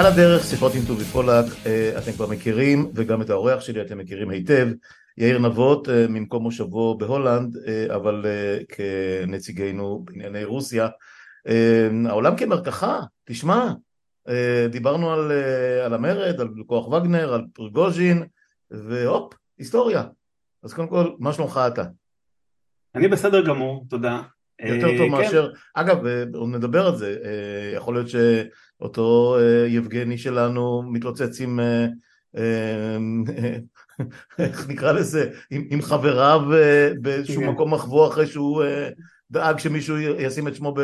על הדרך, שיחות עם טובי פולק, אה, אתם כבר מכירים, וגם את האורח שלי אתם מכירים היטב, יאיר נבות אה, ממקום מושבו בהולנד, אה, אבל כנציגנו בענייני רוסיה. העולם כמרקחה, תשמע, דיברנו על, על המרד, על כוח וגנר, על פרגוז'ין, והופ, היסטוריה. אז קודם כל, מה שלומך אתה? אני בסדר גמור, תודה. יותר טוב כן. מאשר, אגב, עוד נדבר על זה, יכול להיות ש... אותו אה, יבגני שלנו מתלוצץ עם, אה, אה, איך נקרא לזה, עם, עם חבריו באיזשהו כן. מקום מחבוא אחרי שהוא דאג שמישהו ישים את שמו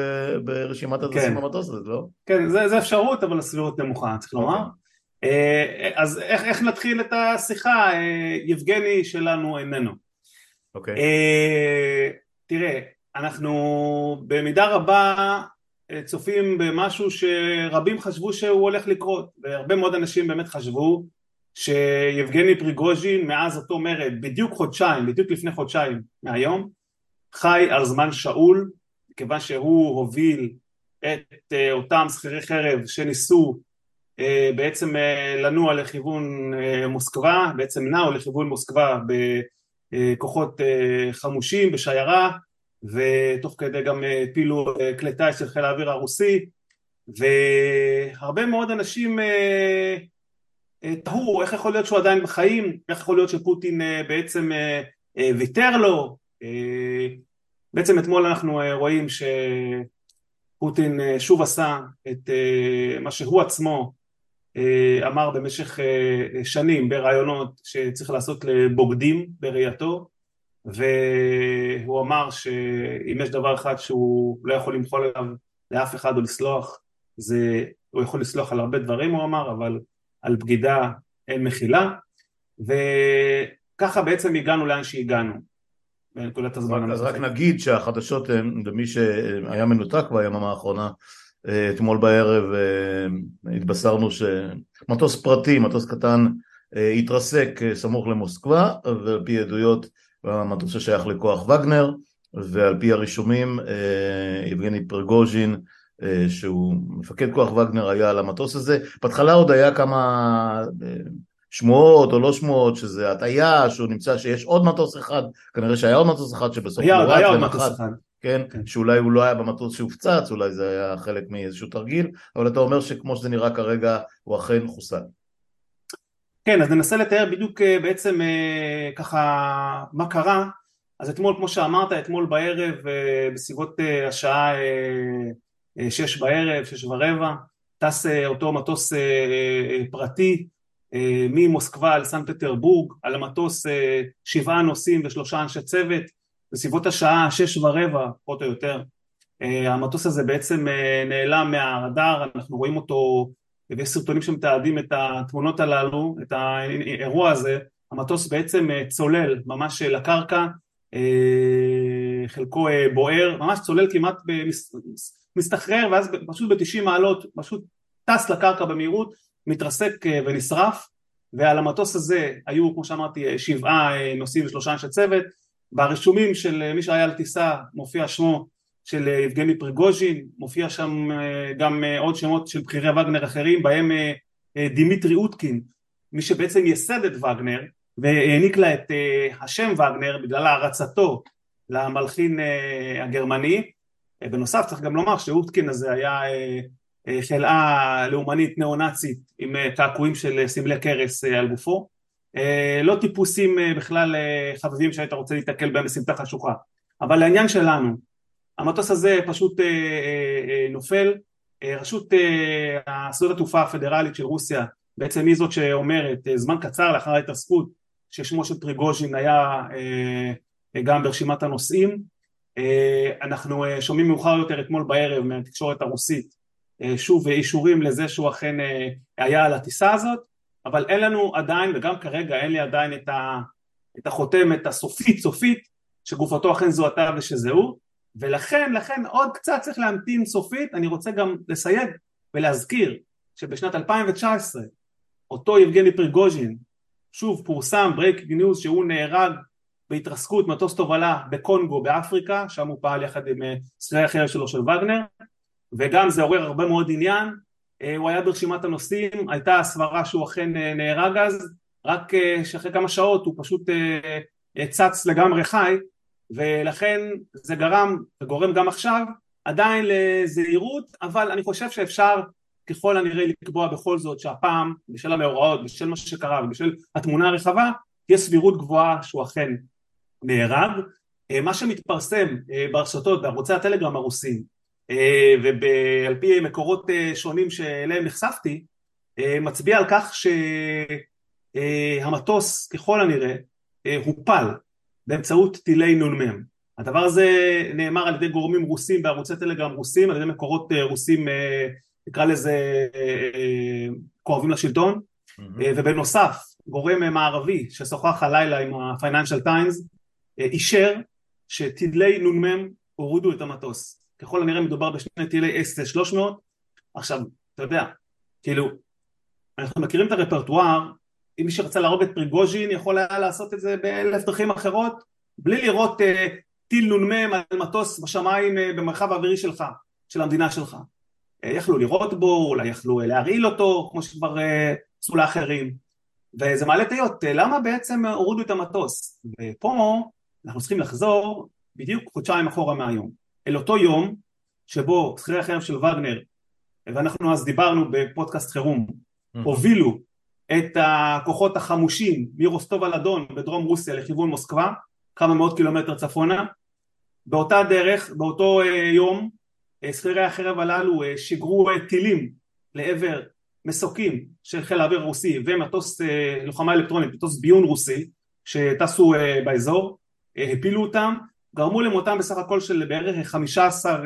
ברשימת הטסים כן. במטוס הזה, לא? כן, זה, זה אפשרות, אבל הסבירות נמוכה, צריך לומר. אוקיי. אז איך, איך נתחיל את השיחה? יבגני שלנו איננו. אוקיי. Okay. תראה, אנחנו במידה רבה צופים במשהו שרבים חשבו שהוא הולך לקרות והרבה מאוד אנשים באמת חשבו שיבגני פריגוז'ין מאז אותו מרד בדיוק חודשיים, בדיוק לפני חודשיים מהיום חי על זמן שאול כיוון שהוא הוביל את אה, אותם שכירי חרב שניסו אה, בעצם אה, לנוע לכיוון מוסקבה, בעצם נעו לכיוון מוסקבה בכוחות חמושים, בשיירה ותוך כדי גם הפילו אה, כלי טיס של חיל האוויר הרוסי והרבה מאוד אנשים אה, אה, תהו איך יכול להיות שהוא עדיין בחיים, איך יכול להיות שפוטין בעצם ויתר לו? בעצם אתמול אנחנו רואים שפוטין שוב עשה את מה שהוא עצמו אמר במשך שנים ברעיונות שצריך לעשות לבוגדים בראייתו והוא אמר שאם יש דבר אחד שהוא לא יכול למחול עליו לאף אחד או לסלוח זה, הוא יכול לסלוח על הרבה דברים הוא אמר אבל על בגידה אין מחילה. וככה בעצם הגענו לאן שהגענו בנקודת הזמן אז רק נגיד שהחדשות הם למי שהיה מנותק ביממה האחרונה אתמול בערב התבשרנו שמטוס פרטי, מטוס קטן התרסק סמוך למוסקבה ועל פי עדויות המטוס ששייך לכוח וגנר, ועל פי הרישומים אה, יבגני פרגוז'ין אה, שהוא מפקד כוח וגנר היה על המטוס הזה. בהתחלה עוד היה כמה אה, שמועות או לא שמועות שזה הטעיה שהוא נמצא שיש עוד מטוס אחד כנראה שהיה עוד מטוס אחד שבסוף היה, הוא היה עוד מטוס אחד כן, כן, שאולי הוא לא היה במטוס שהופצץ, אולי זה היה חלק מאיזשהו תרגיל, אבל אתה אומר שכמו שזה נראה כרגע הוא אכן חוסל. כן, אז ננסה לתאר בדיוק אה, בעצם אה, ככה מה קרה. אז אתמול, כמו שאמרת, אתמול בערב, אה, בסביבות השעה שש בערב, שש ורבע, טס אותו מטוס פרטי ממוסקבה לסן פטרבורג, על המטוס שבעה נוסעים ושלושה אנשי צוות, בסביבות השעה שש ורבע, פחות או יותר. המטוס הזה בעצם נעלם מהרדאר, אנחנו רואים אותו ויש סרטונים שמתעדים את התמונות הללו, את האירוע הזה, המטוס בעצם אה, צולל ממש אה, לקרקע, אה, חלקו בוער, ממש צולל כמעט, מסתחרר ואז פשוט ב-90 מעלות פשוט טס לקרקע במהירות, מתרסק ונשרף. ועל המטוס הזה היו כמו שאמרתי שבעה נוסעים ושלושה אנשי צוות, ברישומים של מי שהיה על טיסה מופיע שמו של אה, יבגני פריגוז'ין, מופיע שם אה, גם אה, עוד שמות של בכירי וגנר אחרים, בהם דימיטרי אוטקין, מי שבעצם ייסד את וגנר והעניק לה את השם וגנר בגלל הערצתו למלחין הגרמני. בנוסף צריך גם לומר שאוטקין הזה היה חלאה לאומנית ניאו-נאצית עם קעקועים של סמלי קרס על גופו. לא טיפוסים בכלל חבבים שהיית רוצה להתקל בהם בסמטה חשוכה. אבל לעניין שלנו, המטוס הזה פשוט אה, אה, אה, נופל, רשות שדות התעופה הפדרלית של רוסיה בעצם היא זאת שאומרת זמן קצר לאחר ההתרסקות ששמו של פריגוז'ין היה גם ברשימת הנוסעים. אנחנו שומעים מאוחר יותר אתמול בערב מהתקשורת הרוסית שוב אישורים לזה שהוא אכן היה על הטיסה הזאת אבל אין לנו עדיין וגם כרגע אין לי עדיין את החותמת הסופית סופית שגופתו אכן זוהתה ושזהו ולכן, לכן עוד קצת צריך להמתין סופית, אני רוצה גם לסייג ולהזכיר שבשנת 2019 אותו יבגני פריגוז'ין, שוב פורסם breaking news שהוא נהרג בהתרסקות מטוס תובלה בקונגו באפריקה, שם הוא פעל יחד עם שכירי החרב שלו של וגנר, וגם זה עורר הרבה מאוד עניין, הוא היה ברשימת הנוסעים, הייתה הסברה שהוא אכן נהרג אז, רק שאחרי כמה שעות הוא פשוט צץ לגמרי חי, ולכן זה גרם וגורם גם עכשיו עדיין לזהירות, אבל אני חושב שאפשר ככל הנראה לקבוע בכל זאת שהפעם בשל המאורעות, בשל מה שקרה ובשל התמונה הרחבה תהיה סבירות גבוהה שהוא אכן נהרג. אה, מה שמתפרסם אה, ברשתות בערוצי הטלגרם הרוסים אה, ועל פי מקורות שונים שאליהם נחשפתי מצביע על כך שהמטוס ככל הנראה הופל באמצעות טילי נ"מ. הדבר הזה נאמר על ידי גורמים רוסים בערוצי טלגרם רוסים, על ידי מקורות רוסים נקרא לזה כואבים לשלטון, mm-hmm. ובנוסף גורם מערבי ששוחח הלילה עם ה-Financial Times אישר שטילי נ"מ הורידו את המטוס. ככל הנראה מדובר בשני טילי S-300. עכשיו, אתה יודע, כאילו, אנחנו מכירים את הרפרטואר, אם מי שרצה להרוג את פריגוז'ין יכול היה לעשות את זה באלף דרכים אחרות, בלי לראות uh, טיל נ"מ על מטוס בשמיים uh, במרחב האווירי שלך, של המדינה שלך. Uh, יכלו לירות בו, אולי יכלו uh, להרעיל אותו, כמו שכבר עשו uh, לאחרים. וזה מעלה תהיות, uh, למה בעצם הורידו את המטוס? ופה אנחנו צריכים לחזור בדיוק חודשיים אחורה מהיום, אל אותו יום שבו שכירי החרב של וגנר, ואנחנו אז דיברנו בפודקאסט חירום, mm-hmm. הובילו את הכוחות החמושים מרוסטוב על אדון בדרום רוסיה לכיוון מוסקבה, כמה מאות קילומטר צפונה, באותה דרך, באותו אה, יום, אה, שכירי החרב הללו אה, שיגרו טילים לעבר מסוקים של חיל האוויר הרוסי ומטוס לוחמה אלקטרונית, מטוס ביון רוסי שטסו באזור, הפילו אותם, גרמו למותם בסך הכל של בערך 15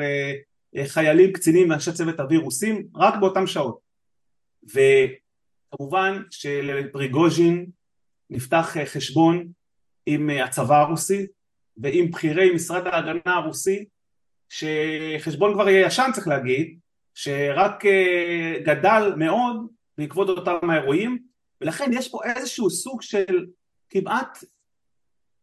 חיילים, קצינים ואנשי צוות אוויר רוסים רק באותם שעות. וכמובן שלפריגוז'ין נפתח חשבון עם הצבא הרוסי ועם בכירי משרד ההגנה הרוסי שחשבון כבר ישן צריך להגיד שרק גדל מאוד בעקבות אותם האירועים ולכן יש פה איזשהו סוג של כמעט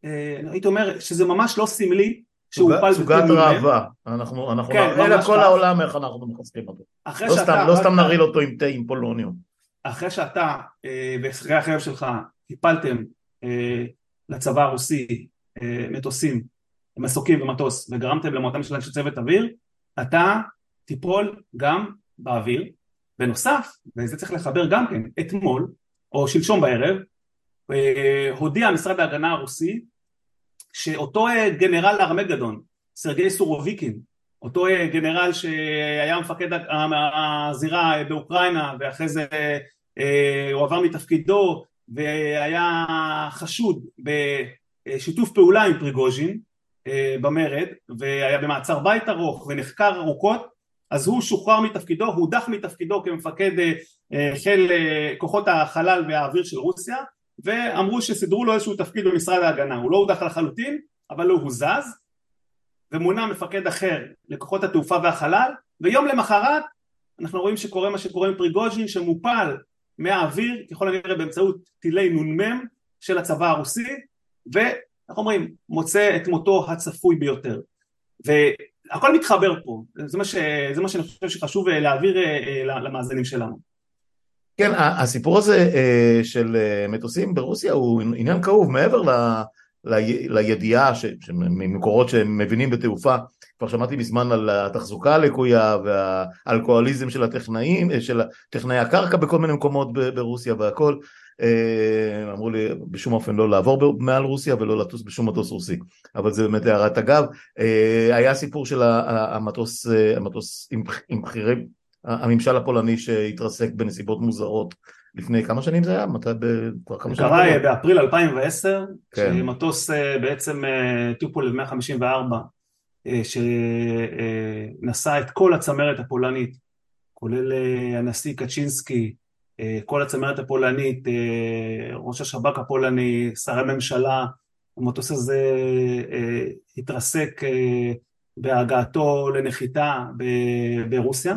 אה, הייתי אומר שזה ממש לא סמלי שהוא הופל סוגת ראווה, אנחנו, אנחנו כן, נראה לכל העולם איך אנחנו מחזקים אותו. לא סתם, לא סתם נרעיל אותו עם תה עם פולוניום. אחרי שאתה אה, ושכירי החרב שלך הפלתם אה, לצבא הרוסי מטוסים, מסוקים ומטוס וגרמתם למותם של אנשי צוות אוויר, אתה תיפול גם באוויר. בנוסף, וזה צריך לחבר גם כן, אתמול או שלשום בערב, הודיע משרד ההגנה הרוסי שאותו אה, גנרל ארמגדון, סרגי סורוביקין, אותו אה, גנרל שהיה מפקד הזירה באוקראינה ואחרי זה אה, הוא עבר מתפקידו והיה חשוד בשיתוף פעולה עם פריגוז'ין במרד והיה במעצר בית ארוך ונחקר ארוכות אז הוא שוחרר מתפקידו, הודח מתפקידו כמפקד חיל כוחות החלל והאוויר של רוסיה ואמרו שסידרו לו איזשהו תפקיד במשרד ההגנה, הוא לא הודח לחלוטין אבל לא הוזז ומונה מפקד אחר לכוחות התעופה והחלל ויום למחרת אנחנו רואים שקורה מה שקורה עם פריגוז'ין שמופל מהאוויר ככל הנראה באמצעות טילי נ"מ של הצבא הרוסי ואנחנו אומרים מוצא את מותו הצפוי ביותר. והכל מתחבר פה. זה מה, ש, זה מה שאני חושב שחשוב להעביר אה, למאזינים שלנו. כן, הסיפור הזה אה, של אה, מטוסים ברוסיה הוא עניין כאוב. מעבר ל... לידיעה ממקורות שמבינים בתעופה, כבר שמעתי מזמן על התחזוקה הלקויה והאלכוהוליזם של הטכנאים, אה, של טכנאי הקרקע בכל מיני מקומות ברוסיה והכל, אמרו לי בשום אופן לא לעבור מעל רוסיה ולא לטוס בשום מטוס רוסי, אבל זה באמת הערת אגב, היה סיפור של המטוס, המטוס עם בכירי הממשל הפולני שהתרסק בנסיבות מוזרות לפני כמה שנים זה היה? מתי? כבר כמה שנים? קרה באפריל 2010, כן. שמטוס אה, בעצם אה, טופולב 154 אה, שנשא את כל הצמרת הפולנית, כולל הנשיא קצ'ינסקי, כל הצמרת הפולנית, ראש השב"כ הפולני, שרי ממשלה, המטוס הזה התרסק בהגעתו לנחיתה ברוסיה.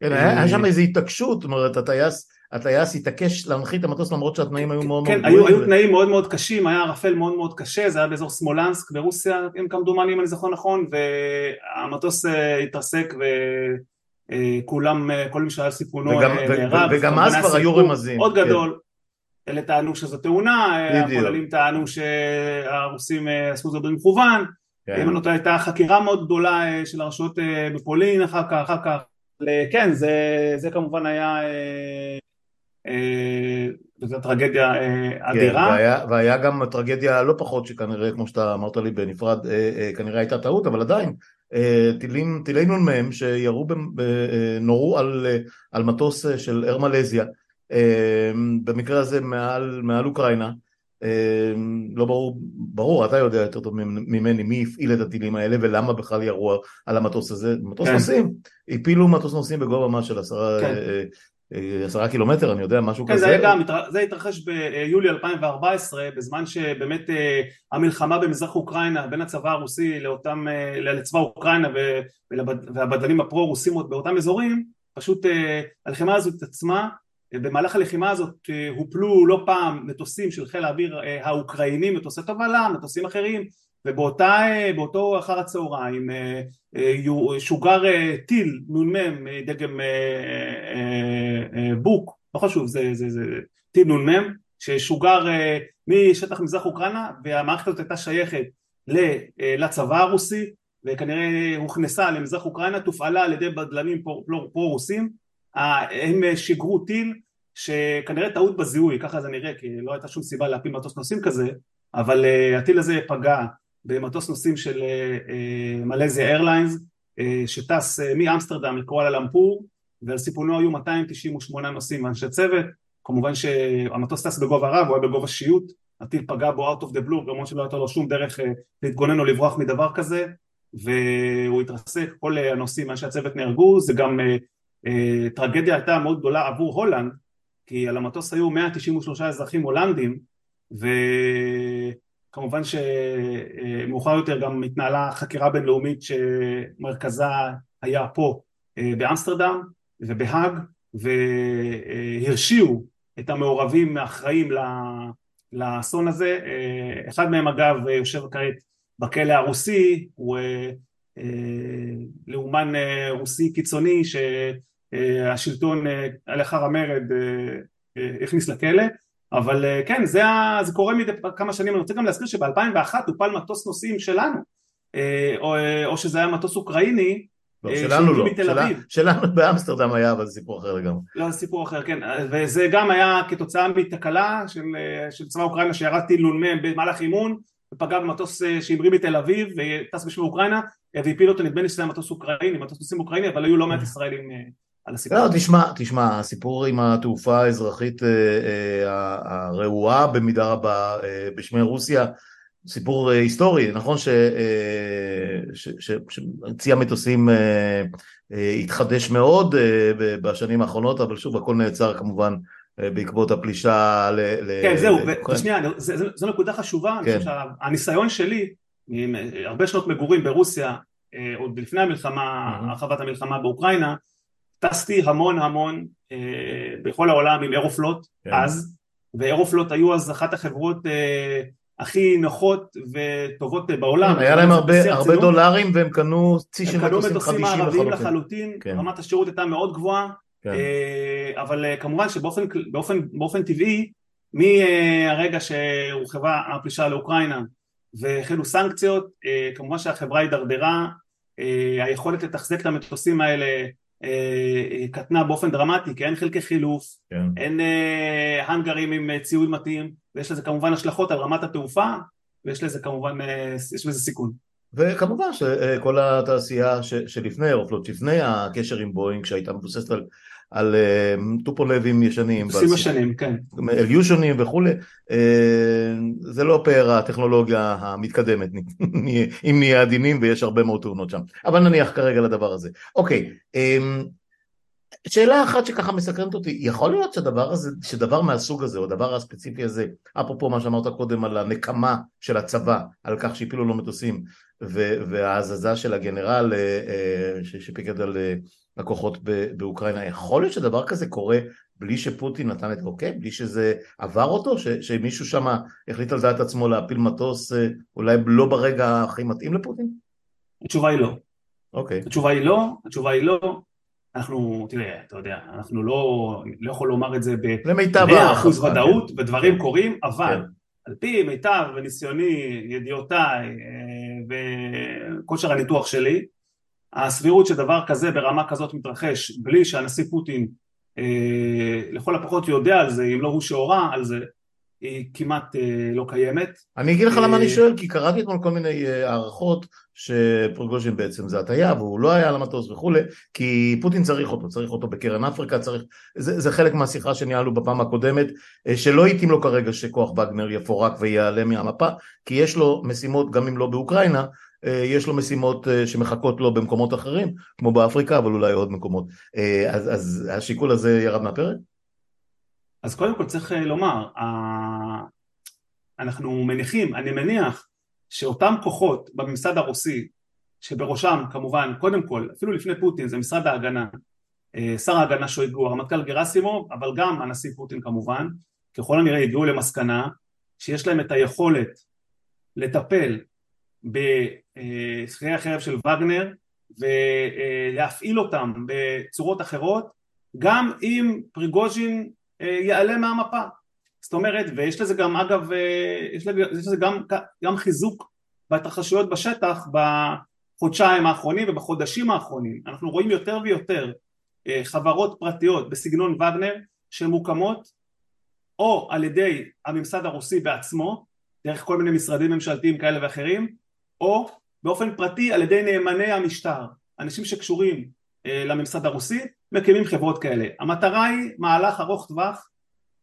כן, היה שם איזו התעקשות, זאת אומרת, הטייס, הטייס התעקש להנחית את המטוס למרות שהתנאים היו מאוד כן, מאוד גרועים. כן, היו תנאים מאוד מאוד קשים, היה ערפל מאוד מאוד קשה, זה היה באזור סמולנסק ברוסיה, אם כמדומני אם אני זוכר נכון, והמטוס אה, התרסק כולם, כל מי שהיה סיפונו נהרג. וגם אז כבר היו רמזים. עוד כן. גדול. אלה טענו שזו תאונה, הפולנים טענו שהרוסים עשו זאת במכוון, כן. אם אני לא טועה הייתה חקירה מאוד גדולה של הרשויות בפולין אחר כך, אחר כך, כן זה, זה כמובן היה וזו טרגדיה אדירה. כן, והיה, והיה גם טרגדיה לא פחות שכנראה כמו שאתה אמרת לי בנפרד כנראה הייתה טעות אבל עדיין טילים, טילי נ"מ שירו, נורו על, על מטוס של אר מלזיה במקרה הזה מעל, מעל אוקראינה לא ברור, ברור, אתה יודע יותר טוב ממני מי הפעיל את הטילים האלה ולמה בכלל ירו על המטוס הזה, מטוס כן. נוסעים, הפילו מטוס נוסעים בגובה מה של עשרה כן. עשרה קילומטר, אני יודע, משהו כן, כזה. זה גם, זה התרחש ביולי 2014, בזמן שבאמת המלחמה במזרח אוקראינה בין הצבא הרוסי לאותם, לצבא אוקראינה והבדלנים הפרו-רוסים באותם אזורים, פשוט הלחימה הזאת התעצמה במהלך הלחימה הזאת הופלו לא פעם מטוסים של חיל האוויר האוקראינים, מטוסי תובלה, מטוסים אחרים ובאותו אחר הצהריים שוגר טיל נ"מ דגם בוק, לא חשוב, זה, זה, זה טיל נ"מ ששוגר משטח מזרח אוקראינה והמערכת הזאת הייתה שייכת לצבא הרוסי וכנראה הוכנסה למזרח אוקראינה, תופעלה על ידי בדלנים פרו-רוסים. הם שיגרו טיל שכנראה טעות בזיהוי, ככה זה נראה, כי לא הייתה שום סיבה להפיל מטוס נוסעים כזה, אבל הטיל הזה פגע במטוס נוסעים של מלזיה uh, איירליינס, uh, שטס מאמסטרדם לקואלה למפור, ועל סיפונו היו 298 נוסעים ואנשי צוות, כמובן שהמטוס טס בגובה רב, הוא היה בגובה שיוט, הטיל פגע בו out of the blue, כמובן שלא הייתה לו שום דרך להתגונן או לברוח מדבר כזה, והוא התרסק, כל הנוסעים ואנשי הצוות נהרגו, זה גם אה, טרגדיה הייתה מאוד גדולה עבור הולנד כי על המטוס היו 193 אזרחים הולנדים וכמובן שמאוחר יותר גם התנהלה חקירה בינלאומית שמרכזה היה פה אה, באמסטרדם ובהאג והרשיעו את המעורבים האחראים לאסון הזה. אה, אחד מהם אגב יושב כעת בכלא הרוסי הוא לאומן רוסי קיצוני שהשלטון לאחר המרד הכניס לכלא אבל כן זה, זה קורה מדי כמה שנים. אני רוצה גם להזכיר שב-2001 הופל מטוס נוסעים שלנו. או, או שזה היה מטוס אוקראיני לא, שלנו לא, שלה, שלנו באמסטרדם היה אבל זה סיפור אחר לגמרי. לא, סיפור אחר, כן, וזה גם היה כתוצאה מתקלה של, של צבא אוקראינה שירד טיל נ"מ במהלך אימון ופגע במטוס שהמריא מתל אביב וטס בשביל אוקראינה והפיל אותו. נדמה לי שזה היה מטוס אוקראיני, מטוס נוסעים אוקראיני אבל היו לא מעט ישראלים על הסיפור. לא, תשמע, תשמע, הסיפור עם התעופה האזרחית אה, אה, הרעועה במידה רבה אה, בשמי רוסיה, סיפור היסטורי, נכון שצי המטוסים התחדש מאוד בשנים האחרונות, אבל שוב הכל נעצר כמובן בעקבות הפלישה ל... כן, זהו, ושנייה, זו נקודה חשובה, כן. הניסיון שלי, הרבה שנות מגורים ברוסיה, עוד לפני המלחמה, הרחבת המלחמה באוקראינה, טסתי המון המון אה, בכל העולם עם אירופלוט כן. אז, ואירופלוט היו אז אחת החברות אה, הכי נוחות וטובות בעולם. כן, היה להם הרבה, הרבה דולרים והם קנו צי של מטוסים חדישים לחלוטין. הם קנו מטוסים מערביים לחלוטין, כן. רמת השירות הייתה מאוד גבוהה, כן. אה, אבל אה, כמובן שבאופן באופן, באופן טבעי, מהרגע שהורחבה הפלישה לאוקראינה והחלו סנקציות, אה, כמובן שהחברה הידרדרה, אה, היכולת לתחזק את המטוסים האלה אה, קטנה באופן דרמטי כי אין חלקי חילוף, כן. אין אה, האנגרים עם אה, ציוד מתאים ויש לזה כמובן השלכות על רמת התעופה ויש לזה כמובן, יש לזה סיכון. וכמובן שכל התעשייה שלפני אירופלוט, לפני הקשר עם בואינג שהייתה מבוססת על, על טופולבים ישנים, מטוסים ישנים, כן, אליושונים וכולי, זה לא פאר הטכנולוגיה המתקדמת, אם נהיה עדינים ויש הרבה מאוד תאונות שם, אבל נניח כרגע לדבר הזה. אוקיי, שאלה אחת שככה מסקרנת אותי, יכול להיות שדבר הזה, שדבר מהסוג הזה, או הדבר הספציפי הזה, אפרופו מה שאמרת קודם על הנקמה של הצבא, על כך שהפילו לו מטוסים, וההזזה של הגנרל אה, אה, שפיקד על אה, הכוחות באוקראינה, יכול להיות שדבר כזה קורה בלי שפוטין נתן את אוקיי? בלי שזה עבר אותו? ש, שמישהו שם החליט על דעת עצמו להפיל מטוס אולי לא ברגע הכי מתאים לפוטין? התשובה היא לא. אוקיי. התשובה היא לא, התשובה היא לא, אנחנו, תראה, אתה יודע, אנחנו לא, לא יכול לומר את זה ב-100% ודאות, כן. ודברים כן. קורים, אבל כן. על פי מיטב וניסיוני, ידיעותיי וכושר הניתוח שלי, הסבירות שדבר כזה ברמה כזאת מתרחש בלי שהנשיא פוטין אה, לכל הפחות יודע על זה, אם לא הוא שהורה על זה, היא כמעט אה, לא קיימת. אני אגיד לך למה אני אה, שואל, כי קראתי אתמול כל מיני הערכות שפרגוז'ין בעצם זה הטיה והוא לא היה על המטוס וכולי, כי פוטין צריך אותו, צריך אותו בקרן אפריקה, צריך, זה, זה חלק מהשיחה שניהלנו בפעם הקודמת, שלא התאים לו כרגע שכוח וגנר יפורק ויעלה מהמפה, כי יש לו משימות גם אם לא באוקראינה, אה, יש לו משימות אה, שמחכות לו במקומות אחרים, כמו באפריקה, אבל אולי עוד מקומות. אה, אז, אז השיקול הזה ירד מהפרק? אז קודם כל צריך לומר, אנחנו מניחים, אני מניח שאותם כוחות בממסד הרוסי, שבראשם כמובן, קודם כל, אפילו לפני פוטין, זה משרד ההגנה, שר ההגנה שויגו, הרמטכ"ל גרסימוב, אבל גם הנשיא פוטין כמובן, ככל הנראה הגיעו למסקנה שיש להם את היכולת לטפל בשכירי החרב של וגנר ולהפעיל אותם בצורות אחרות גם אם פריגוז'ין אה, יעלה מהמפה. זאת אומרת ויש לזה גם אגב אה, יש לזה גם, גם חיזוק בהתרחשויות בשטח בחודשיים האחרונים ובחודשים האחרונים. אנחנו רואים יותר ויותר אה, חברות פרטיות בסגנון וגנר שמוקמות או על ידי הממסד הרוסי בעצמו דרך כל מיני משרדים ממשלתיים כאלה ואחרים או באופן פרטי על ידי נאמני המשטר, אנשים שקשורים אה, לממסד הרוסי, מקימים חברות כאלה. המטרה היא מהלך ארוך טווח,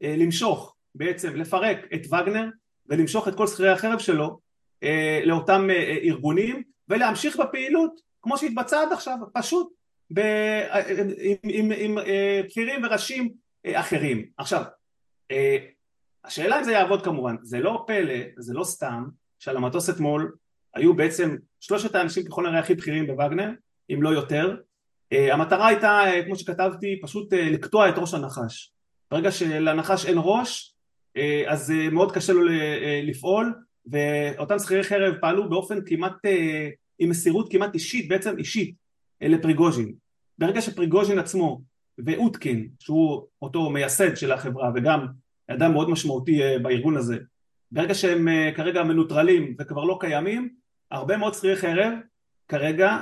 אה, למשוך בעצם, לפרק את וגנר ולמשוך את כל שכירי החרב שלו אה, לאותם אה, אה, ארגונים ולהמשיך בפעילות כמו שהתבצעה עד עכשיו, פשוט ב, אה, עם, עם, עם אה, בכירים וראשים אה, אחרים. עכשיו, אה, השאלה אם זה יעבוד כמובן, זה לא פלא, זה לא סתם שעל המטוס אתמול היו בעצם שלושת האנשים ככל הנראה הכי בכירים בווגנר, אם לא יותר. Uh, המטרה הייתה, uh, כמו שכתבתי, פשוט uh, לקטוע את ראש הנחש. ברגע שלנחש אין ראש, uh, אז uh, מאוד קשה לו לפעול, ואותם שכירי חרב פעלו באופן כמעט, uh, עם מסירות כמעט אישית, בעצם אישית, uh, לפריגוז'ין. ברגע שפריגוז'ין עצמו ואוטקין, שהוא אותו מייסד של החברה וגם אדם מאוד משמעותי uh, בארגון הזה, ברגע שהם uh, כרגע מנוטרלים וכבר לא קיימים, הרבה מאוד שכירי חרב כרגע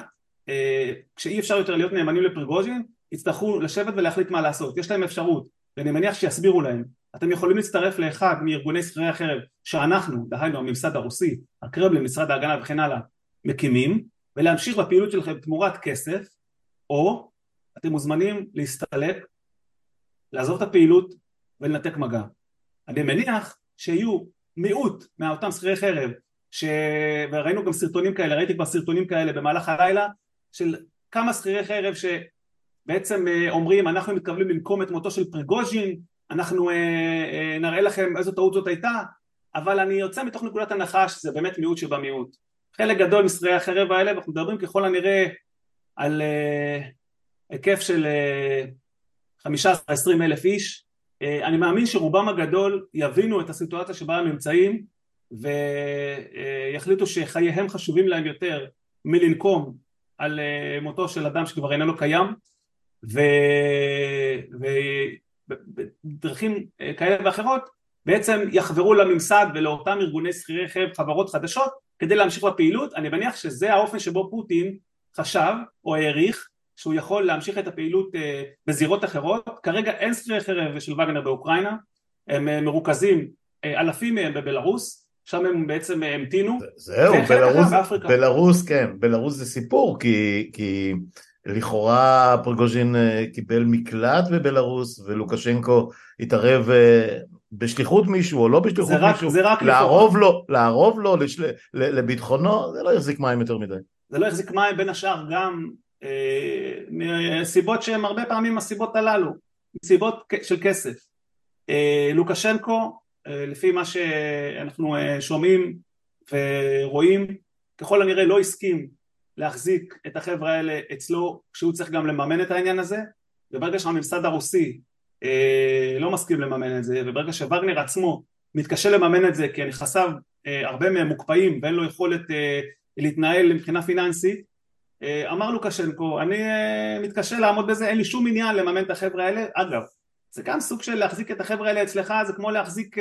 אה, כשאי אפשר יותר להיות נאמנים לפרגוז'ין יצטרכו לשבת ולהחליט מה לעשות. יש להם אפשרות ואני מניח שיסבירו להם. אתם יכולים להצטרף לאחד מארגוני שכירי החרב שאנחנו דהיינו הממסד הרוסי הקרבלין משרד ההגנה וכן הלאה מקימים ולהמשיך בפעילות שלכם תמורת כסף או אתם מוזמנים להסתלק לעזוב את הפעילות ולנתק מגע. אני מניח שיהיו מיעוט מאותם שכירי חרב ש... וראינו גם סרטונים כאלה, ראיתי כבר סרטונים כאלה במהלך הלילה של כמה שכירי חרב שבעצם אה, אומרים אנחנו מתכוונים לנקום את מותו של פרגוז'ין, אנחנו אה, אה, נראה לכם איזו טעות זאת הייתה, אבל אני יוצא מתוך נקודת הנחה שזה באמת מיעוט שבמיעוט. חלק גדול משכירי החרב האלה, ואנחנו מדברים ככל הנראה על היקף של אה, 15-20 אלף איש, אני מאמין שרובם הגדול יבינו את הסיטואציה שבה הם נמצאים ויחליטו שחייהם חשובים להם יותר מלנקום על אה, מותו של אדם שכבר איננו קיים ובדרכים אה, כאלה ואחרות בעצם יחברו לממסד ולאותם ארגוני שכירי חרב חברות חדשות כדי להמשיך בפעילות. אני מניח שזה האופן שבו פוטין חשב או העריך שהוא יכול להמשיך את הפעילות אה, בזירות אחרות. כרגע אין שכירי חרב של וגנר באוקראינה. הם מרוכזים אלפים מהם בבלארוס שם הם בעצם המתינו. זהו, בלרוס, בלרוס כן, בלרוס זה סיפור, כי, כי לכאורה פרגוז'ין אה, קיבל מקלט בבלרוס ולוקשנקו התערב אה, בשליחות מישהו או לא בשליחות זה מישהו, זה רק לערוב לו, לערוב לו לשל, לביטחונו, זה לא יחזיק מים יותר מדי. זה לא יחזיק מים בין השאר גם אה, מסיבות שהן הרבה פעמים הסיבות הללו, מסיבות של כסף. אה, לוקשנקו אה, לפי מה שאנחנו אה, שומעים ורואים ככל הנראה לא הסכים להחזיק את החבר'ה האלה אצלו כשהוא צריך גם לממן את העניין הזה וברגע שהממסד הרוסי אה, לא מסכים לממן את זה וברגע שווגנר עצמו מתקשה לממן את זה כי נכסיו הרבה מהם מוקפאים ואין לו יכולת להתנהל מבחינה פיננסית אמר לוקשנקו אני מתקשה לעמוד בזה אין לי שום עניין לממן את החבר'ה האלה. אגב זה גם סוג של להחזיק את החבר'ה האלה אצלך זה כמו להחזיק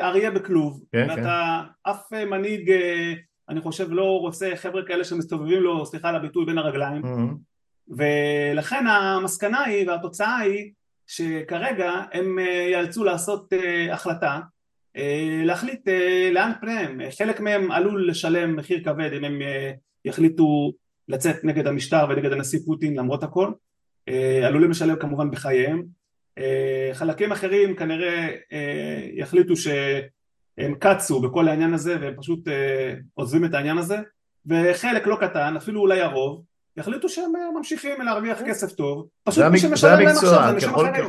אריה בכלוב כן, ואתה כן. אף מנהיג אני חושב לא רוצה חבר'ה כאלה שמסתובבים לו סליחה על הביטוי בין הרגליים mm-hmm. ולכן המסקנה היא והתוצאה היא שכרגע הם יאלצו לעשות החלטה להחליט לאן פניהם חלק מהם עלול לשלם מחיר כבד אם הם יחליטו לצאת נגד המשטר ונגד הנשיא פוטין למרות הכל עלולים לשלם כמובן בחייהם. חלקים אחרים כנראה יחליטו שהם קצו בכל העניין הזה והם פשוט עוזבים את העניין הזה. וחלק לא קטן אפילו אולי הרוב יחליטו שהם ממשיכים להרוויח כן. כסף טוב, פשוט מי שמשלם להם עכשיו זה אנשים אחרים.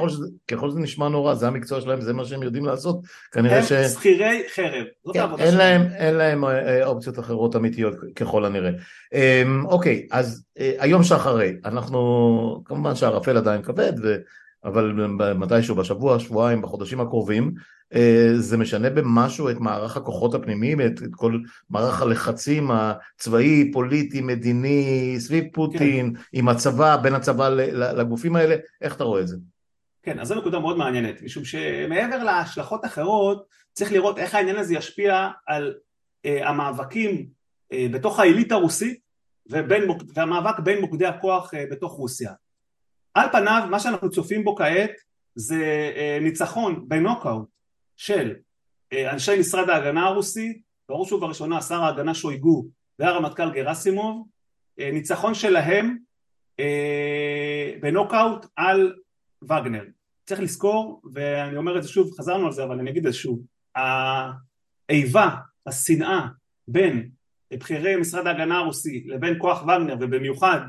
ככל שזה נשמע נורא, זה המקצוע שלהם, זה מה שהם יודעים לעשות, כנראה ש... הם שכירי חרב, זאת כן, העבודה שלהם. אין להם אה, אופציות אחרות אמיתיות ככל הנראה. אמ, אוקיי, אז אה, היום שאחרי, אנחנו, כמובן שהערפל עדיין כבד, אבל מתישהו בשבוע, שבועיים, בחודשים הקרובים, אה, זה משנה במשהו את מערך הכוחות הפנימיים, את, את כל מערך הלחצים הצבאי, פוליטי, מדיני, סביב פוטין, כן. עם הצבא, בין הצבא לגופים האלה, איך אתה רואה את זה? כן, אז זו נקודה מאוד מעניינת, משום שמעבר להשלכות אחרות, צריך לראות איך העניין הזה ישפיע על uh, המאבקים uh, בתוך העילית הרוסית ובין, והמאבק בין מוקדי הכוח uh, בתוך רוסיה. על פניו, מה שאנחנו צופים בו כעת זה uh, ניצחון בנוקאוט של אה, אנשי משרד ההגנה הרוסי, בראש ובראשונה שר ההגנה שויגו והרמטכ"ל גרסימוב, אה, ניצחון שלהם אה, בנוקאוט על וגנר. צריך לזכור, ואני אומר את זה שוב, חזרנו על זה אבל אני אגיד את זה שוב, האיבה, השנאה בין בכירי משרד ההגנה הרוסי לבין כוח וגנר ובמיוחד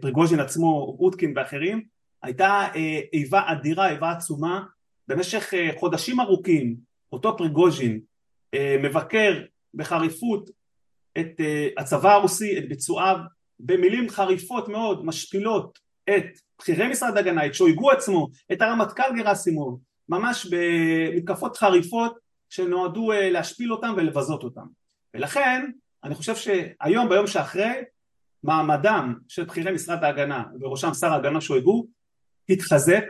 פריגוז'ין עצמו, אוטקין ואחרים, הייתה איבה אדירה, איבה עצומה במשך אה, חודשים ארוכים אותו פריגוז'ין אה, מבקר בחריפות את אה, הצבא הרוסי, את ביצועיו, במילים חריפות מאוד, משפילות את בכירי משרד ההגנה, את שויגו עצמו, את הרמטכ"ל גרסימוב, ממש במתקפות חריפות שנועדו להשפיל אותם ולבזות אותם. ולכן אני חושב שהיום ביום שאחרי מעמדם של בכירי משרד ההגנה ובראשם שר ההגנה שויגו התחזק.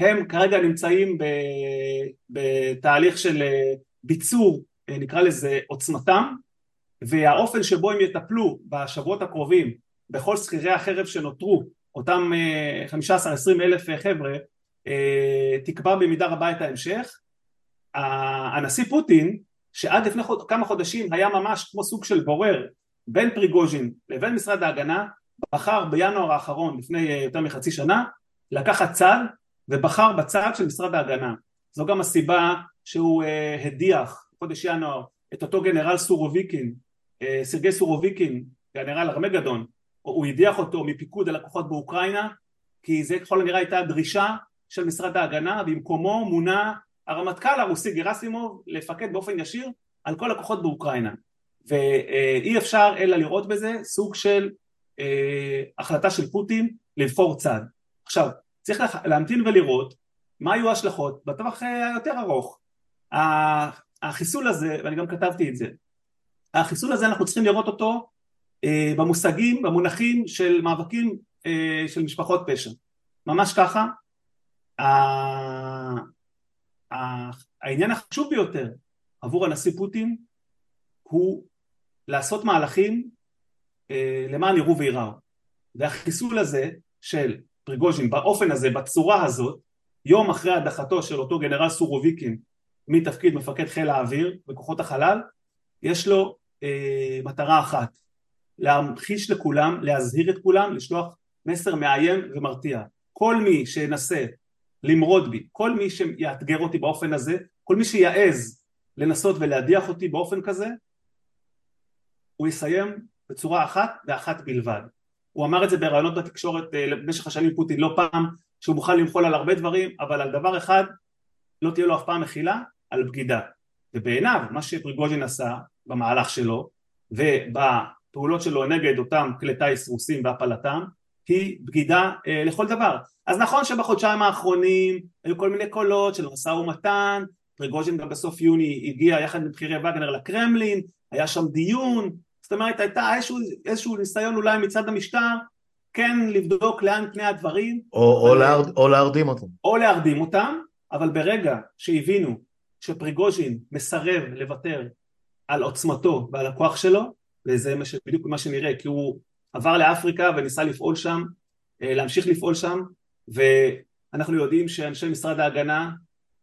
הם כרגע נמצאים בתהליך של אה, ביצור אה, נקרא לזה עוצמתם והאופן שבו הם יטפלו בשבועות הקרובים בכל שכירי החרב שנותרו אותם 15-20 אה, אלף חבר'ה תקבע במידה רבה את ההמשך. הנשיא פוטין שעד לפני כמה חודשים היה ממש כמו סוג של בורר בין פריגוז'ין לבין משרד ההגנה בחר בינואר האחרון לפני יותר מחצי שנה לקחת צד ובחר בצד של משרד ההגנה. זו גם הסיבה שהוא uh, הדיח בחודש ינואר את אותו גנרל סורוביקין, uh, סרגי סורוביקין, גנרל ארמגדון, הוא הדיח אותו מפיקוד הלקוחות באוקראינה, כי זה ככל הנראה הייתה הדרישה של משרד ההגנה, במקומו מונה הרמטכ"ל הרוסי גרסימוב לפקד באופן ישיר על כל הכוחות באוקראינה. ואי אפשר אלא לראות בזה סוג של אה, החלטה של פוטין לבחור צד. עכשיו, צריך להמתין ולראות מה יהיו ההשלכות בטווח אה, היותר ארוך. החיסול הזה, ואני גם כתבתי את זה, החיסול הזה אנחנו צריכים לראות אותו אה, במושגים, במונחים של מאבקים אה, של משפחות פשע. ממש ככה. העניין החשוב ביותר עבור הנשיא פוטין הוא לעשות מהלכים למען יראו וייראו. והחיסול הזה של פריגוז'ין באופן הזה, בצורה הזאת, יום אחרי הדחתו של אותו גנרל סורוביקין מתפקיד מפקד חיל האוויר בכוחות החלל, יש לו אה, מטרה אחת, להמחיש לכולם, להזהיר את כולם, לשלוח מסר מאיים ומרתיע. כל מי שינסה למרוד בי, כל מי שיאתגר אותי באופן הזה, כל מי שיעז לנסות ולהדיח אותי באופן כזה, הוא יסיים בצורה אחת ואחת בלבד. הוא אמר את זה בראיונות בתקשורת אה, במשך השנים פוטין לא פעם שהוא מוכן למחול על הרבה דברים אבל על דבר אחד לא תהיה לו אף פעם מחילה על בגידה ובעיניו מה שפריגוז'ין עשה במהלך שלו ובפעולות שלו נגד אותם כלי טיס רוסים והפלתם היא בגידה אה, לכל דבר אז נכון שבחודשיים האחרונים היו כל מיני קולות של משא ומתן פריגוז'ין גם בסוף יוני הגיע יחד עם בכירי וגנר לקרמלין היה שם דיון זאת אומרת הייתה איזשהו, איזשהו ניסיון אולי מצד המשטר כן לבדוק לאן פני הדברים. או, או, להרד, או להרדים אותם. או להרדים אותם אבל ברגע שהבינו שפריגוז'ין מסרב לוותר על עוצמתו ועל הכוח שלו וזה בדיוק מה שנראה כי הוא עבר לאפריקה וניסה לפעול שם אה, להמשיך לפעול שם ואנחנו יודעים שאנשי משרד ההגנה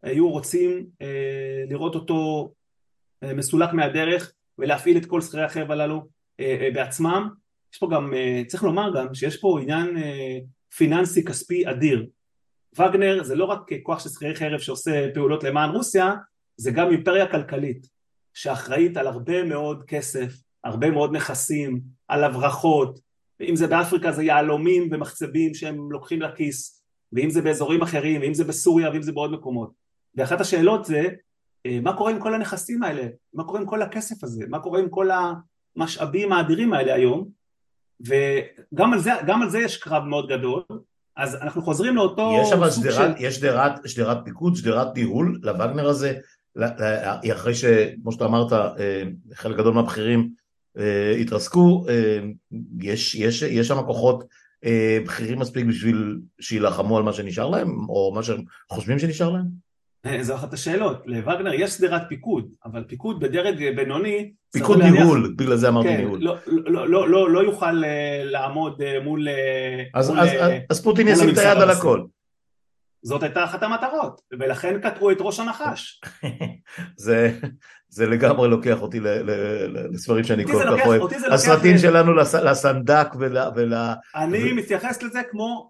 היו רוצים אה, לראות אותו אה, מסולק מהדרך ולהפעיל את כל שכירי החרב הללו בעצמם. יש פה גם, צריך לומר גם שיש פה עניין פיננסי כספי אדיר. וגנר זה לא רק כוח של שכירי חרב שעושה פעולות למען רוסיה זה גם אימפריה כלכלית שאחראית על הרבה מאוד כסף, הרבה מאוד נכסים, על הברחות, אם זה באפריקה זה יהלומים ומחצבים שהם לוקחים לכיס, ואם זה באזורים אחרים, ואם זה בסוריה, ואם זה בעוד מקומות. ואחת השאלות זה, אה, מה קורה עם כל הנכסים האלה? מה קורה עם כל הכסף הזה? מה קורה עם כל המשאבים האדירים האלה היום? וגם על זה, על זה יש קרב מאוד גדול, אז אנחנו חוזרים לאותו יש אבל שדרת, של... יש שדרת, שדרת פיקוד, שדרת ניהול לווגנר הזה, אחרי שכמו שאתה אמרת, אה, חלק גדול מהבכירים אה, התרסקו, אה, יש, יש, יש שם כוחות בכירים מספיק בשביל שיילחמו על מה שנשאר להם, או מה שהם חושבים שנשאר להם? זו אחת השאלות, לווגנר יש סדרת פיקוד, אבל פיקוד בדרג בינוני פיקוד ניהול, להניח... בגלל זה אמרתי כן, ניהול. לא, לא, לא, לא, לא יוכל לעמוד מול... אז, מול, אז, אז, אז פוטין ישים את היד על הכל. זאת הייתה אחת המטרות, ולכן קטעו את ראש הנחש. זה, זה לגמרי לוקח אותי ל, ל, ל, לספרים שאני כל כך אוהב. הסרטים שלנו לס, לסנדק ול... אני. מתייחס לזה כמו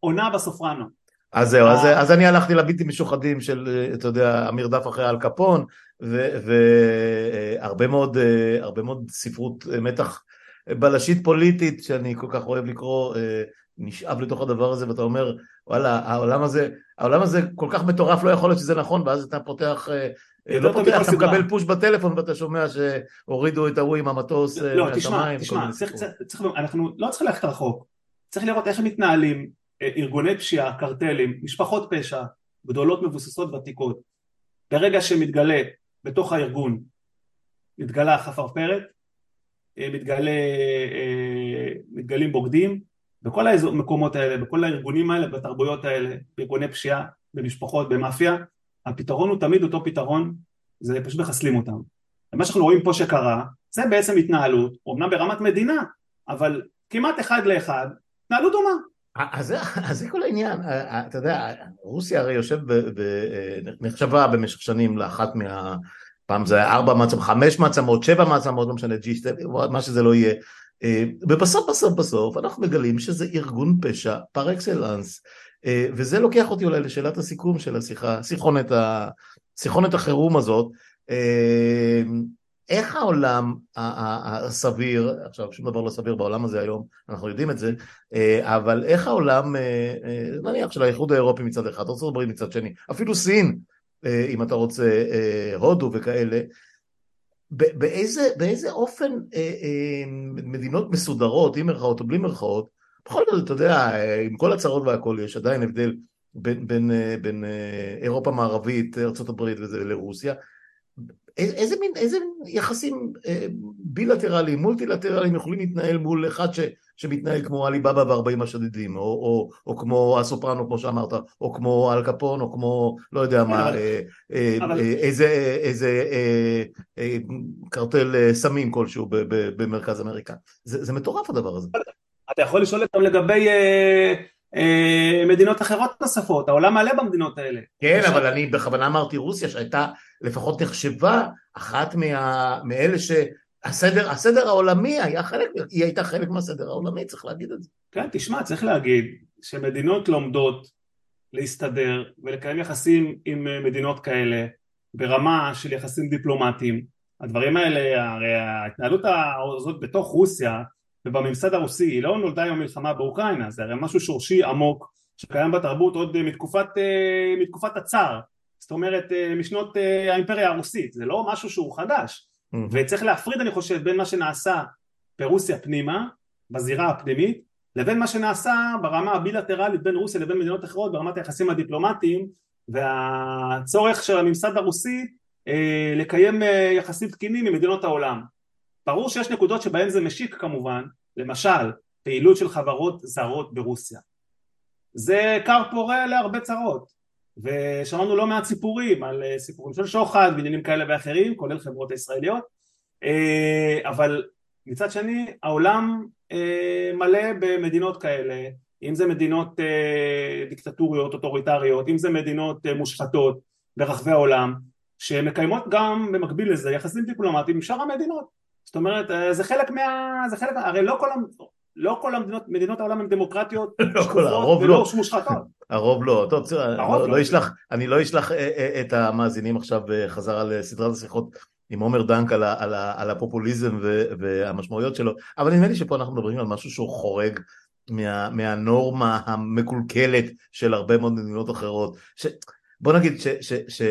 עונה בסופרנו. אז זהו, אז, אז אני הלכתי לבלתי משוחדים של, אתה יודע, המרדף אחרי אל קפון, והרבה מאוד, הרבה מאוד ספרות מתח בלשית פוליטית, שאני כל כך אוהב לקרוא, נשאב לתוך הדבר הזה, ואתה אומר, וואלה, העולם הזה, העולם הזה כל כך מטורף, לא יכול להיות שזה נכון, ואז אתה פותח, אה, אה, לא פותח, אתה מקבל פוש בטלפון ואתה שומע שהורידו את ההוא עם המטוס אה, לא, תשמע, תשמע, אנחנו לא צריכים ללכת רחוק, צריך לראות איך הם מתנהלים ארגוני פשיעה, קרטלים, משפחות פשע, גדולות מבוססות ותיקות, ברגע שמתגלה בתוך הארגון, מתגלה חפרפרת, מתגלה, מתגלים בוגדים, בכל המקומות האלה, בכל הארגונים האלה, בתרבויות האלה, בארגוני פשיעה, במשפחות, במאפיה, הפתרון הוא תמיד אותו פתרון, זה פשוט מחסלים אותם. ומה שאנחנו רואים פה שקרה, זה בעצם התנהלות, אמנם ברמת מדינה, אבל כמעט אחד לאחד, התנהלות דומה. אז זה כל העניין, אתה יודע, רוסיה הרי יושב, נחשבה במשך שנים לאחת מה... פעם זה היה ארבע מעצמות, חמש מעצמות, שבע מעצמות, לא משנה, G, מה שזה לא יהיה, אה, ובסוף בסוף בסוף אנחנו מגלים שזה ארגון פשע פר אקסלנס אה, וזה לוקח אותי אולי לשאלת הסיכום של השיחה, סיכונת, ה, סיכונת החירום הזאת. אה, איך העולם הסביר, עכשיו שום דבר לא סביר בעולם הזה היום, אנחנו יודעים את זה, אבל איך העולם, נניח של האיחוד האירופי מצד אחד, ארה"ב מצד שני, אפילו סין, אם אתה רוצה, הודו וכאלה, באיזה, באיזה אופן אה, אה, מדינות מסודרות, עם מירכאות או בלי מירכאות, בכל זאת, אתה יודע, עם כל הצרות והכל, יש עדיין הבדל בין, בין, אה, בין אה, אירופה מערבית, ארה"ב וזה לרוסיה. איזה מין, איזה מין יחסים אה, בילטרליים, מולטילטרליים יכולים להתנהל מול אחד ש, שמתנהל כמו עליבאבא וארבעים השודדים, או, או, או כמו הסופרנו כמו שאמרת, או כמו אל קפון, או כמו לא יודע מה, אה, אה. איזה, קרטל סמים כלשהו במרכז אמריקה. זה, זה מטורף הדבר הזה. אתה יכול לשאול אותם לגבי אה, מדינות אחרות נוספות, העולם מלא במדינות האלה. כן, אבל אני בכוונה אמרתי רוסיה שהייתה לפחות נחשבה אחת מה, מאלה שהסדר הסדר העולמי היה חלק, היא הייתה חלק מהסדר העולמי, צריך להגיד את זה. כן, תשמע, צריך להגיד שמדינות לומדות להסתדר ולקיים יחסים עם מדינות כאלה ברמה של יחסים דיפלומטיים. הדברים האלה, הרי ההתנהלות הזאת בתוך רוסיה ובממסד הרוסי היא לא נולדה עם המלחמה באוקראינה זה הרי משהו שורשי עמוק שקיים בתרבות עוד מתקופת, אה, מתקופת הצאר זאת אומרת אה, משנות אה, האימפריה הרוסית. זה לא משהו שהוא חדש. mm-hmm. וצריך להפריד אני חושב בין מה שנעשה ברוסיה פנימה בזירה הפנימית לבין מה שנעשה ברמה הבילטרלית בין רוסיה לבין מדינות אחרות ברמת היחסים הדיפלומטיים והצורך של הממסד הרוסי לקיים יחסים תקינים עם מדינות העולם. ברור שיש נקודות שבהן זה משיק כמובן, למשל פעילות של חברות זרות ברוסיה. זה כר פורה להרבה צרות, ושמענו לא מעט סיפורים על אה, סיפורים של שוחד ועניינים כאלה ואחרים, כולל חברות הישראליות, אה, אבל מצד שני העולם אה, מלא במדינות כאלה, אם זה מדינות דיקטטוריות, אוטוריטריות, אם זה מדינות מושחתות ברחבי העולם, שמקיימות גם במקביל לזה יחסים דיפלומטיים עם שאר המדינות. זאת אומרת, זה חלק מה... זה חלק... הרי לא כל, לא כל המדינות, מדינות העולם הן דמוקרטיות לא כל, הרוב ולא לא. מושחתות. הרוב לא. טוב, לא, לא. לא אשלח, אני לא אשלח אה, אה, את המאזינים עכשיו חזרה לסדרת השיחות עם עומר דנק על, על, על הפופוליזם ו, והמשמעויות שלו, אבל נדמה לי שפה אנחנו מדברים על משהו שהוא חורג מה, מהנורמה המקולקלת של הרבה מאוד מדינות אחרות. ש, בוא נגיד ש... ש, ש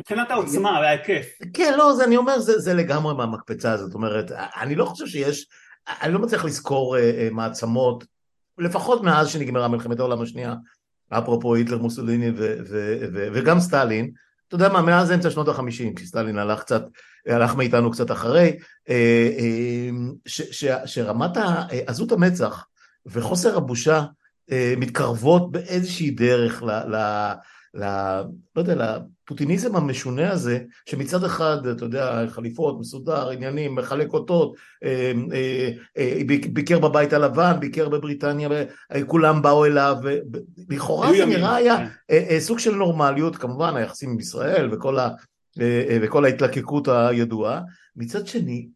מבחינת העוצמה וההיקף. כן, לא, זה אני אומר, זה, זה לגמרי מהמקפצה, הזאת, זאת אומרת, אני לא חושב שיש אני לא מצליח לזכור uh, uh, מעצמות, לפחות מאז שנגמרה מלחמת העולם השנייה, אפרופו היטלר מוסוליני ו- ו- ו- וגם סטלין, אתה יודע מה, מאז אמצע שנות החמישים, כשסטלין הלך קצת, הלך מאיתנו קצת אחרי, uh, ש- ש- שרמת עזות המצח וחוסר הבושה מתקרבות באיזושהי דרך ל- ל- ל... לא יודע, לפוטיניזם המשונה הזה, שמצד אחד, אתה יודע, חליפות, מסודר, עניינים, מחלק אותות, אה, אה, אה, ביקר בבית הלבן, ביקר בבריטניה, כולם באו אליו, לכאורה זה נראה היה כן. סוג של נורמליות, כמובן היחסים עם ישראל וכל, ה, וכל ההתלקקות הידועה, מצד שני,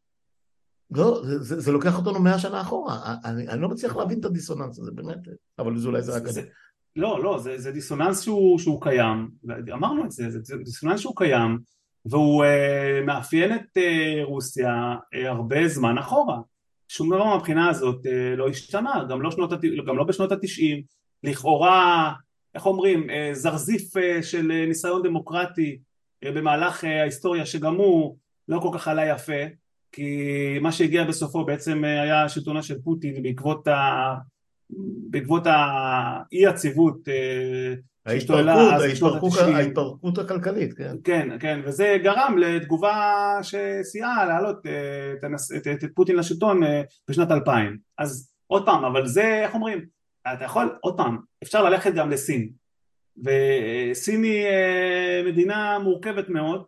לא, זה, זה לוקח אותנו מאה שנה אחורה, אני, אני לא מצליח להבין את הדיסוננס הזה, באמת, אבל זה אולי זה רק... לא, לא, זה, זה דיסוננס שהוא, שהוא קיים, אמרנו את זה, זה דיסוננס שהוא קיים והוא uh, מאפיין את uh, רוסיה uh, הרבה זמן אחורה. שום דבר מהבחינה הזאת uh, לא השתנה, גם לא, שנות, גם לא בשנות התשעים, לכאורה, איך אומרים, uh, זרזיף uh, של uh, ניסיון דמוקרטי uh, במהלך uh, ההיסטוריה שגם הוא לא כל כך עלה יפה, כי מה שהגיע בסופו בעצם uh, היה שלטונה של פוטין בעקבות ה... בעקבות האי יציבות אה, ההתפרקות, ההתפרקות הכלכלית, כן. כן, כן, וזה גרם לתגובה שסייעה להעלות אה, את, את, את פוטין לשלטון אה, בשנת 2000. אז עוד פעם, אבל זה, איך אומרים, אתה יכול, עוד פעם, אפשר ללכת גם לסין. וסין היא מדינה מורכבת מאוד,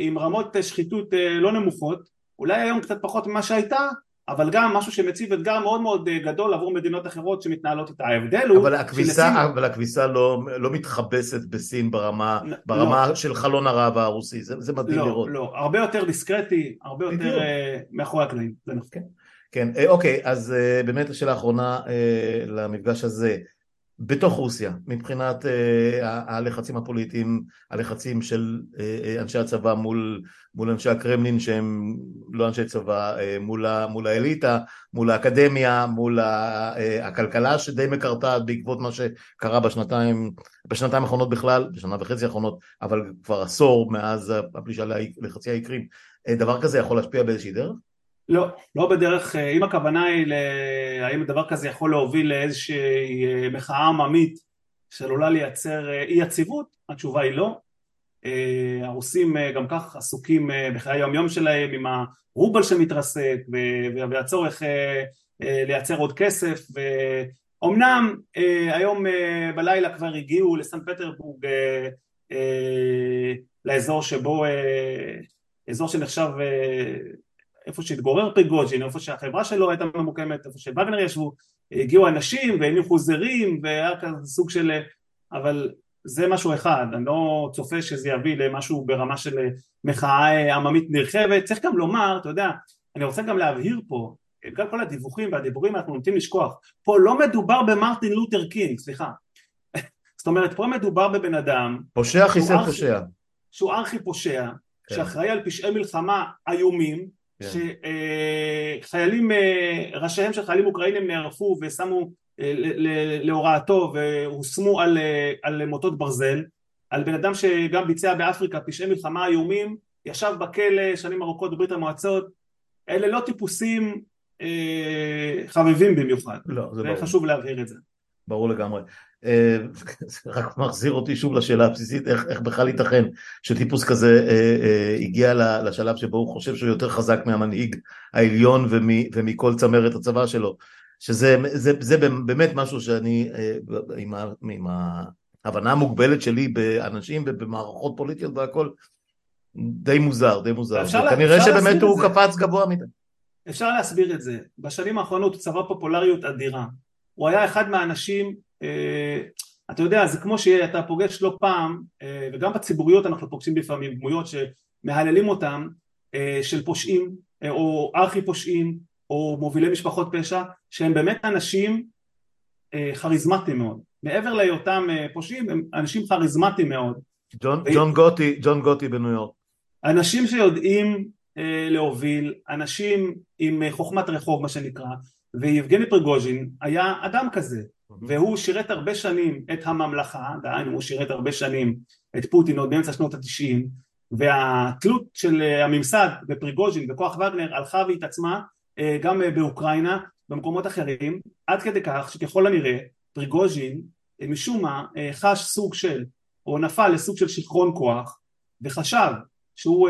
עם רמות שחיתות לא נמוכות, אולי היום קצת פחות ממה שהייתה, אבל גם משהו שמציב אתגר מאוד מאוד אה, גדול עבור מדינות אחרות שמתנהלות איתה. ההבדל הוא... אבל הכביסה, שלסין... אבל הכביסה לא, לא מתחבסת בסין ברמה, לא. ברמה לא. של חלון הרעב הרוסי, זה, זה מדהים לא, לראות. לא, הרבה יותר דיסקרטי, הרבה יותר uh, מאחורי הקלעים, זה נכון. כן, כן, אה, אוקיי, אז uh, באמת השאלה האחרונה uh, למפגש הזה. בתוך רוסיה, מבחינת uh, הלחצים הפוליטיים, הלחצים של uh, אנשי הצבא מול, מול אנשי הקרמלין שהם לא אנשי צבא, מול, מול האליטה, מול האקדמיה, מול הכלכלה שדי מקרטעת בעקבות מה שקרה בשנתיים, בשנתיים האחרונות בכלל, בשנה וחצי האחרונות, אבל כבר עשור מאז הפלישה לחצי האי קרים, דבר כזה יכול להשפיע באיזושהי דרך? לא, לא בדרך, אה, אם הכוונה היא. האם דבר כזה יכול להוביל לאיזושהי אה, מחאה עממית שעלולה לייצר אה, אי יציבות, התשובה היא לא. הרוסים גם כך עסוקים בחיי היום יום שלהם עם הרובל שמתרסק והצורך לייצר עוד כסף ואומנם היום בלילה כבר הגיעו לסן פטרבורג לאזור שבו, אזור שנחשב איפה שהתגורר פריגוז'ין, איפה שהחברה שלו הייתה ממוקמת, איפה שווגנר ישבו, הגיעו אנשים והניחו זרים והיה כזה סוג של... אבל זה משהו אחד, אני לא צופה שזה יביא למשהו ברמה של מחאה עממית נרחבת, צריך גם לומר, אתה יודע, אני רוצה גם להבהיר פה, גם כל הדיווחים והדיבורים אנחנו נוטים לשכוח, פה לא מדובר במרטין לותר קינג, סליחה, זאת אומרת פה מדובר בבן אדם פושע חיסל פושע שהוא ארכי פושע, כן. שאחראי על פשעי מלחמה איומים. שחיילים, אה, ראשיהם של חיילים אוקראינים נערפו ושמו אה, להוראתו והושמו על, אה, על מוטות ברזל, על בן אדם שגם ביצע באפריקה פשעי מלחמה איומים, ישב בכלא שנים ארוכות בברית המועצות, אלה לא טיפוסים אה, חביבים במיוחד, לא, זה ברור. חשוב להבהיר את זה. ברור לגמרי. זה רק מחזיר אותי שוב לשאלה הבסיסית, איך, איך בכלל ייתכן שטיפוס כזה אה, אה, הגיע לשלב שבו הוא חושב שהוא יותר חזק מהמנהיג העליון ומ, ומכל צמרת הצבא שלו, שזה זה, זה באמת משהו שאני, אה, עם, ה, עם ההבנה המוגבלת שלי באנשים ובמערכות פוליטיות והכל, די מוזר, די מוזר. כנראה שבאמת הוא קפץ גבוה מדי. אפשר להסביר את זה. בשנים האחרונות הוא צבר פופולריות אדירה. הוא היה אחד מהאנשים, אה, אתה יודע, זה כמו שאתה פוגש לא פעם, אה, וגם בציבוריות אנחנו פוגשים לפעמים דמויות שמהללים אותם, אה, של פושעים, אה, או ארכי פושעים, או מובילי משפחות פשע, שהם באמת אנשים אה, כריזמטיים מאוד. מעבר להיותם אה, פושעים, הם אנשים כריזמטיים מאוד. ג'ון, ו... ג'ון גוטי, ג'ון גוטי בניו יורק. אנשים שיודעים אה, להוביל, אנשים עם אה, חוכמת רחוב מה שנקרא, ויבגני פרגוז'ין היה אדם כזה, והוא שירת הרבה שנים את הממלכה, דהיינו הוא שירת הרבה שנים את פוטין עוד באמצע שנות התשעים, והתלות של אה, הממסד בפריגוז'ין בכוח וגנר הלכה והתעצמה גם באוקראינה, במקומות אחרים, עד כדי כך שככל הנראה פריגוז'ין משום מה חש סוג של, או נפל לסוג של שיכרון כוח, וחשב שהוא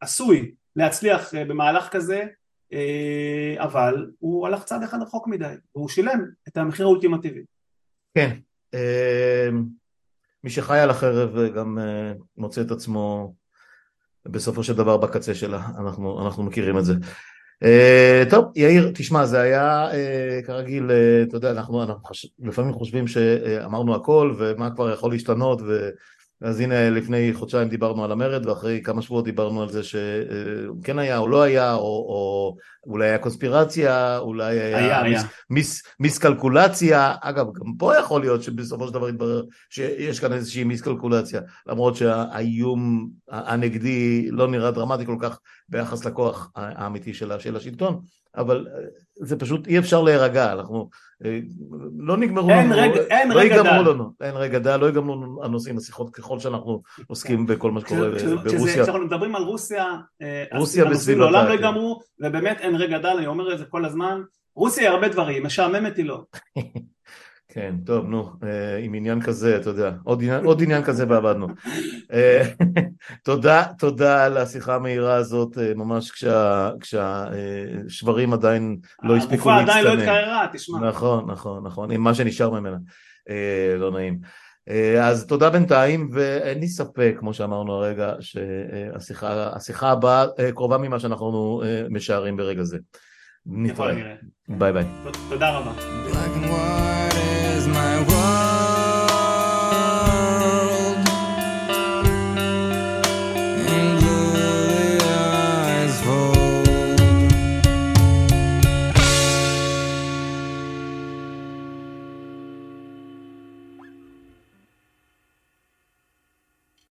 עשוי להצליח אה, במהלך כזה אה, אבל הוא הלך צעד אחד רחוק מדי והוא שילם את המחיר האולטימטיבי. כן, אה, מי שחי על החרב גם מוצא את עצמו בסופו של דבר בקצה שלה, אנחנו, אנחנו מכירים את זה. טוב, יאיר, תשמע, זה היה כרגיל, אתה יודע, אנחנו, אנחנו חש... לפעמים חושבים שאמרנו הכל ומה כבר יכול להשתנות ו... אז הנה לפני חודשיים דיברנו על המרד ואחרי כמה שבועות דיברנו על זה שכן היה או לא היה או, או אולי היה קונספירציה, אולי היה, היה, מיס, היה. מיס, מיסקלקולציה, אגב גם פה יכול להיות שבסופו של דבר יתברר שיש כאן איזושהי מיסקלקולציה למרות שהאיום הנגדי לא נראה דרמטי כל כך ביחס לכוח האמיתי של, של השלטון אבל זה פשוט אי אפשר להירגע, אנחנו אה, לא נגמרו אין לנו, רגע, אין לא רגע דל, לנו, אין רגע דל, לא יגמרו לנו הנושאים, השיחות ככל שאנחנו עוסקים בכל מה שקורה ברוסיה. כשאנחנו מדברים על רוסיה, אה, רוסיה בסביבתה, לעולם לא יגמרו, ובאמת אין רגע דל, אני אומר את זה כל הזמן, רוסיה היא הרבה דברים, משעממת היא לא. כן, טוב, נו, אה, עם עניין כזה, אתה יודע, עוד עניין, עוד עניין כזה ועבדנו. אה, תודה, תודה על השיחה המהירה הזאת, אה, ממש כשהשברים עדיין לא הספיקו להצטנן. הגופה עדיין לא התקררה, תשמע. נכון, נכון, נכון, עם מה שנשאר ממנה, לא נעים. אז תודה בינתיים, ואין לי ספק, כמו שאמרנו הרגע, שהשיחה הבאה קרובה ממה שאנחנו משערים ברגע זה. נתראה. ביי ביי. תודה רבה.